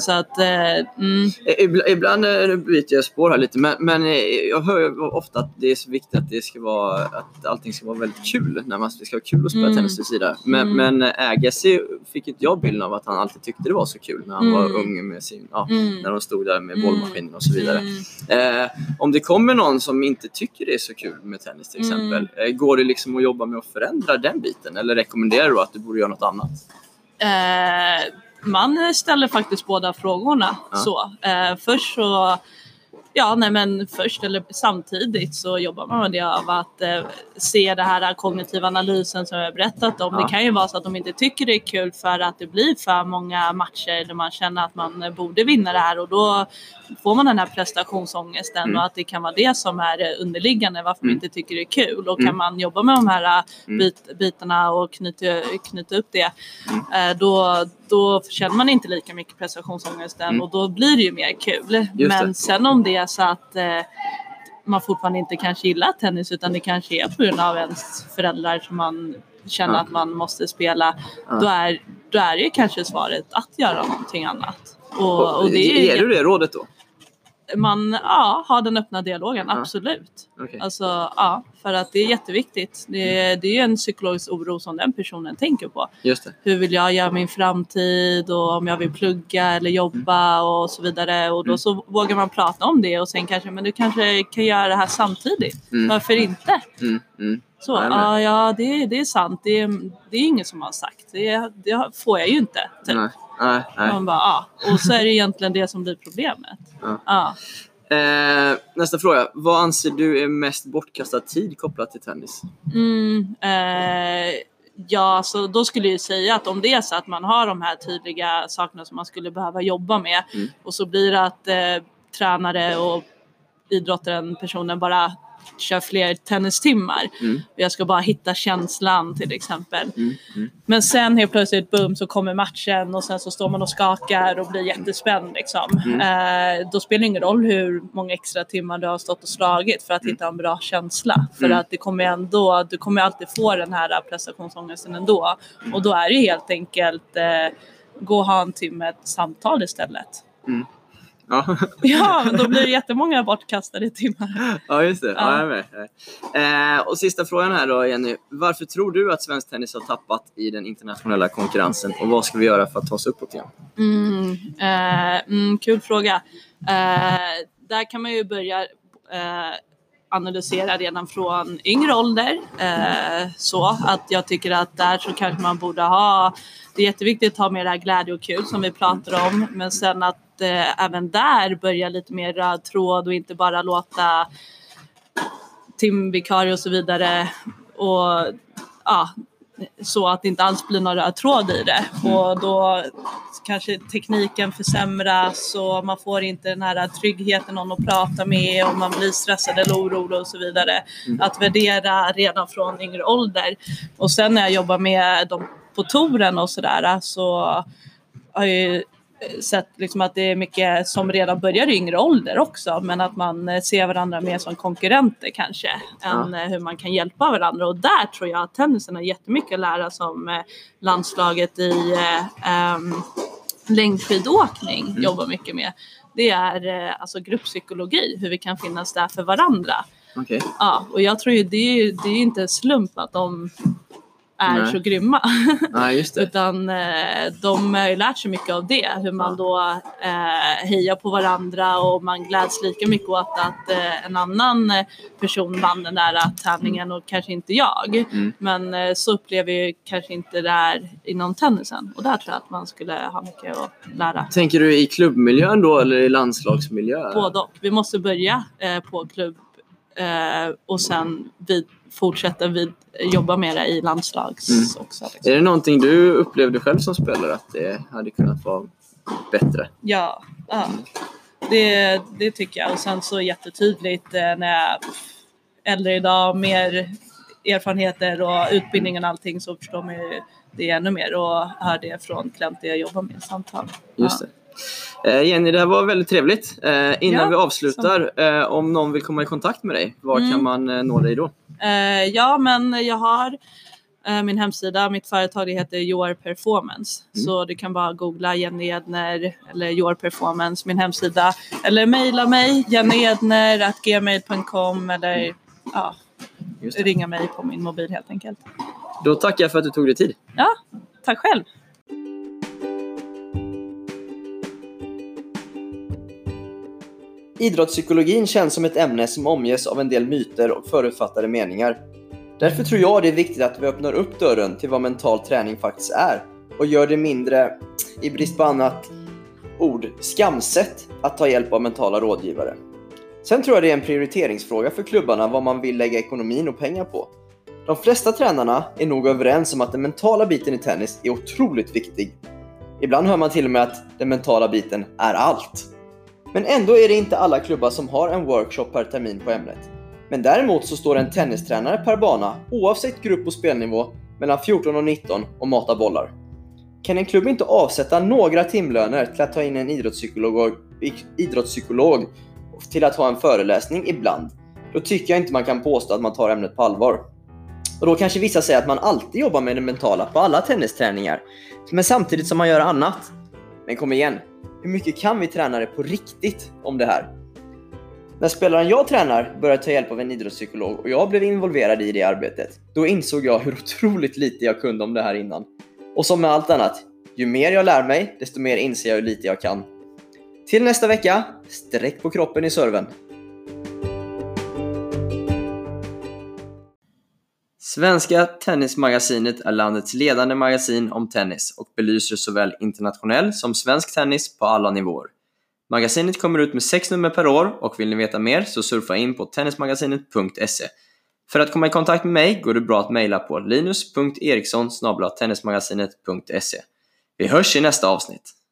Så att eh, mm, Ibland, ibland eh, byter jag spår här lite, men, men eh, jag hör ju ofta att det är så viktigt att, det ska vara, att allting ska vara väldigt kul. När man, det ska vara kul att spela Mm. tennis vid sidan. Men, Mm. men Agassi fick inte jag bilden av att han alltid tyckte det var så kul när han var Mm. ung med sin, ja, mm, när de stod där med Mm. bollmaskinen och så vidare. mm. Eh, om det kommer någon som inte tycker det är så kul med tennis till Mm. exempel, eh, går det liksom att jobba med att förändra den biten? Eller rekommenderar du att du borde göra något annat? Eh, man ställer faktiskt båda frågorna. Ja. Så, eh, först så Ja, nej men först eller samtidigt så jobbar man med det av att eh, se det här kognitiva analysen som jag berättat om. Ja. Det kan ju vara så att de inte tycker det är kul för att det blir för många matcher där man känner att man borde vinna det här och då får man den här prestationsångesten Mm. och att det kan vara det som är underliggande varför man Mm. inte tycker det är kul. Och Mm. kan man jobba med de här eh, Mm. bit, bitarna och knyta, knyta upp det Mm. eh, då, då känner man inte lika mycket prestationsångesten Mm. och då blir det ju mer kul. Just Men det. sen om det är så att eh, man fortfarande inte kanske gillar tennis utan det kanske är på grund av ens föräldrar som man känner Ja. att man måste spela. Ja. Då, är, då är det ju kanske svaret att göra någonting annat. Och, och det är Ger du det rådet då? Man ja, har den öppna dialogen, Ja. absolut. Okej. Alltså, ja, för att det är jätteviktigt. Det, det är ju en psykologisk oro som den personen tänker på. Hur vill jag göra min framtid och om jag vill plugga eller jobba och så vidare. Och då Mm. så vågar man prata om det och sen kanske, men du kanske kan göra det här samtidigt. Mm. Varför inte? Mm, mm. Så, Ja, är ja, det, det är sant. Det är, det är ingen som har sagt. Det, det får jag ju inte. Typ. Nej, nej. Man bara, ja. Och så är det egentligen det som blir problemet. Ja. Ja. Eh, nästa fråga. Vad anser du är mest bortkastad tid kopplat till tennis? Mm, eh, ja, så då skulle jag säga att om det är så att man har de här tydliga sakerna som man skulle behöva jobba med Mm. och så blir det att eh, tränare och idrottaren, personen bara kör fler tennistimmar. Mm. Jag ska bara hitta känslan till exempel. Mm, mm. Men sen helt plötsligt boom så kommer matchen och sen så står man och skakar och blir jättespänd liksom. Mm. Eh, då spelar det ingen roll hur många extra timmar du har stått och slagit för att hitta en bra känsla. För Mm. att det kommer ändå, du kommer alltid få den här prestationsångesten ändå. Och då är det helt enkelt eh, gå och ha en timme ett samtal istället. Ja. Ja, men då blir det jättemånga bortkastade timmar. ja, just det. Ja. Ja. jag är med. Eh, och sista frågan här då, Jenny. Varför tror du att svensk tennis har tappat i den internationella konkurrensen och vad ska vi göra för att ta oss uppåt igen? Mm, eh, mm, kul fråga. Eh, där kan man ju börja eh, analysera redan från yngre ålder. Eh, så att jag tycker att där så kanske man borde ha, det är jätteviktigt att ha med det här glädje och kul som vi pratar om, men sen att eh, även där börja lite mer röd tråd och inte bara låta timvikarie och så vidare och ja, så att det inte alls blir någon röd tråd i det och då kanske tekniken försämras och man får inte den här tryggheten någon att prata med och man blir stressad eller orolig och så vidare. Att värdera redan från yngre ålder. Och sen när jag jobbar med dem på touren och sådär så har jag ju sett liksom att det är mycket som redan börjar i yngre ålder också men att man eh, ser varandra mer som konkurrenter kanske än eh, hur man kan hjälpa varandra och där tror jag att tennisen har jättemycket att lära som eh, landslaget i eh, ehm, längdskidåkning jobbar mycket med. Det är eh, alltså grupppsykologi, hur vi kan finnas där för varandra. Okej. Ja, och jag tror ju det är, det är inte en slump att de är Nej. så grymma. Det. Utan eh, de har ju lärt sig mycket av det. Hur man då eh, hejar på varandra och man gläds lika mycket åt att eh, en annan eh, person vann den där tävlingen och kanske inte jag. Mm. Men eh, så upplever jag ju kanske inte det där inom tennisen. Och där tror jag att man skulle ha mycket att lära. Tänker du i klubbmiljön då eller i landslagsmiljö? Både och. Vi måste börja eh, på klubb eh, och sen vid, fortsätta vid, jobba med det i landslags Mm. också. Liksom. Är det någonting du upplevde själv som spelare att det hade kunnat vara bättre? Ja, ja. Det, det tycker jag. Och sen så jättetydligt eh, när jag äldre idag, mer erfarenheter och utbildning och allting så förstår man ju det ännu mer och hör det från klienter jag jobbar med i samtal. Just det. Eh, Jenny, det här var väldigt trevligt. Eh, innan Ja, vi avslutar, eh, om någon vill komma i kontakt med dig, var Mm. kan man nå dig då? Ja, men jag har min hemsida, mitt företag det heter Your Performance. Mm. Så du kan bara googla Jenny Edner eller Your Performance, min hemsida. Eller mejla mig, jennyedner.gmail.com eller ja, Just det. ringa mig på min mobil helt enkelt. Då tackar jag för att du tog dig tid. Ja, tack själv! Idrottspsykologin känns som ett ämne som omges av en del myter och förutfattade meningar. Därför tror jag det är viktigt att vi öppnar upp dörren till vad mental träning faktiskt är och gör det mindre, i brist på annat ord, skamset att ta hjälp av mentala rådgivare. Sen tror jag det är en prioriteringsfråga för klubbarna vad man vill lägga ekonomin och pengar på. De flesta tränarna är nog överens om att den mentala biten i tennis är otroligt viktig. Ibland hör man till och med att den mentala biten är allt. Men ändå är det inte alla klubbar som har en workshop per termin på ämnet. Men däremot så står en tennistränare per bana, oavsett grupp och spelnivå, mellan 14 och 19 och matar bollar. Kan en klubb inte avsätta några timlöner till att ta in en idrottspsykolog, idrottspsykolog till att ha en föreläsning ibland, då tycker jag inte man kan påstå att man tar ämnet på allvar. Och då kanske vissa säger att man alltid jobbar med det mentala på alla tennisträningar, men samtidigt som man gör annat. Men kom igen, hur mycket kan vi tränare på riktigt om det här? När spelaren jag tränar började ta hjälp av en idrottspsykolog och jag blev involverad i det arbetet, då insåg jag hur otroligt lite jag kunde om det här innan. Och som med allt annat, ju mer jag lär mig, desto mer inser jag hur lite jag kan. Till nästa vecka, sträck på kroppen i serven! Svenska Tennismagasinet är landets ledande magasin om tennis och belyser såväl internationell som svensk tennis på alla nivåer. Magasinet kommer ut med sex nummer per år och vill ni veta mer så surfa in på tennismagasinet.se. För att komma i kontakt med mig går det bra att mejla på linus.eriksson tennismagasinet.se. Vi hörs i nästa avsnitt!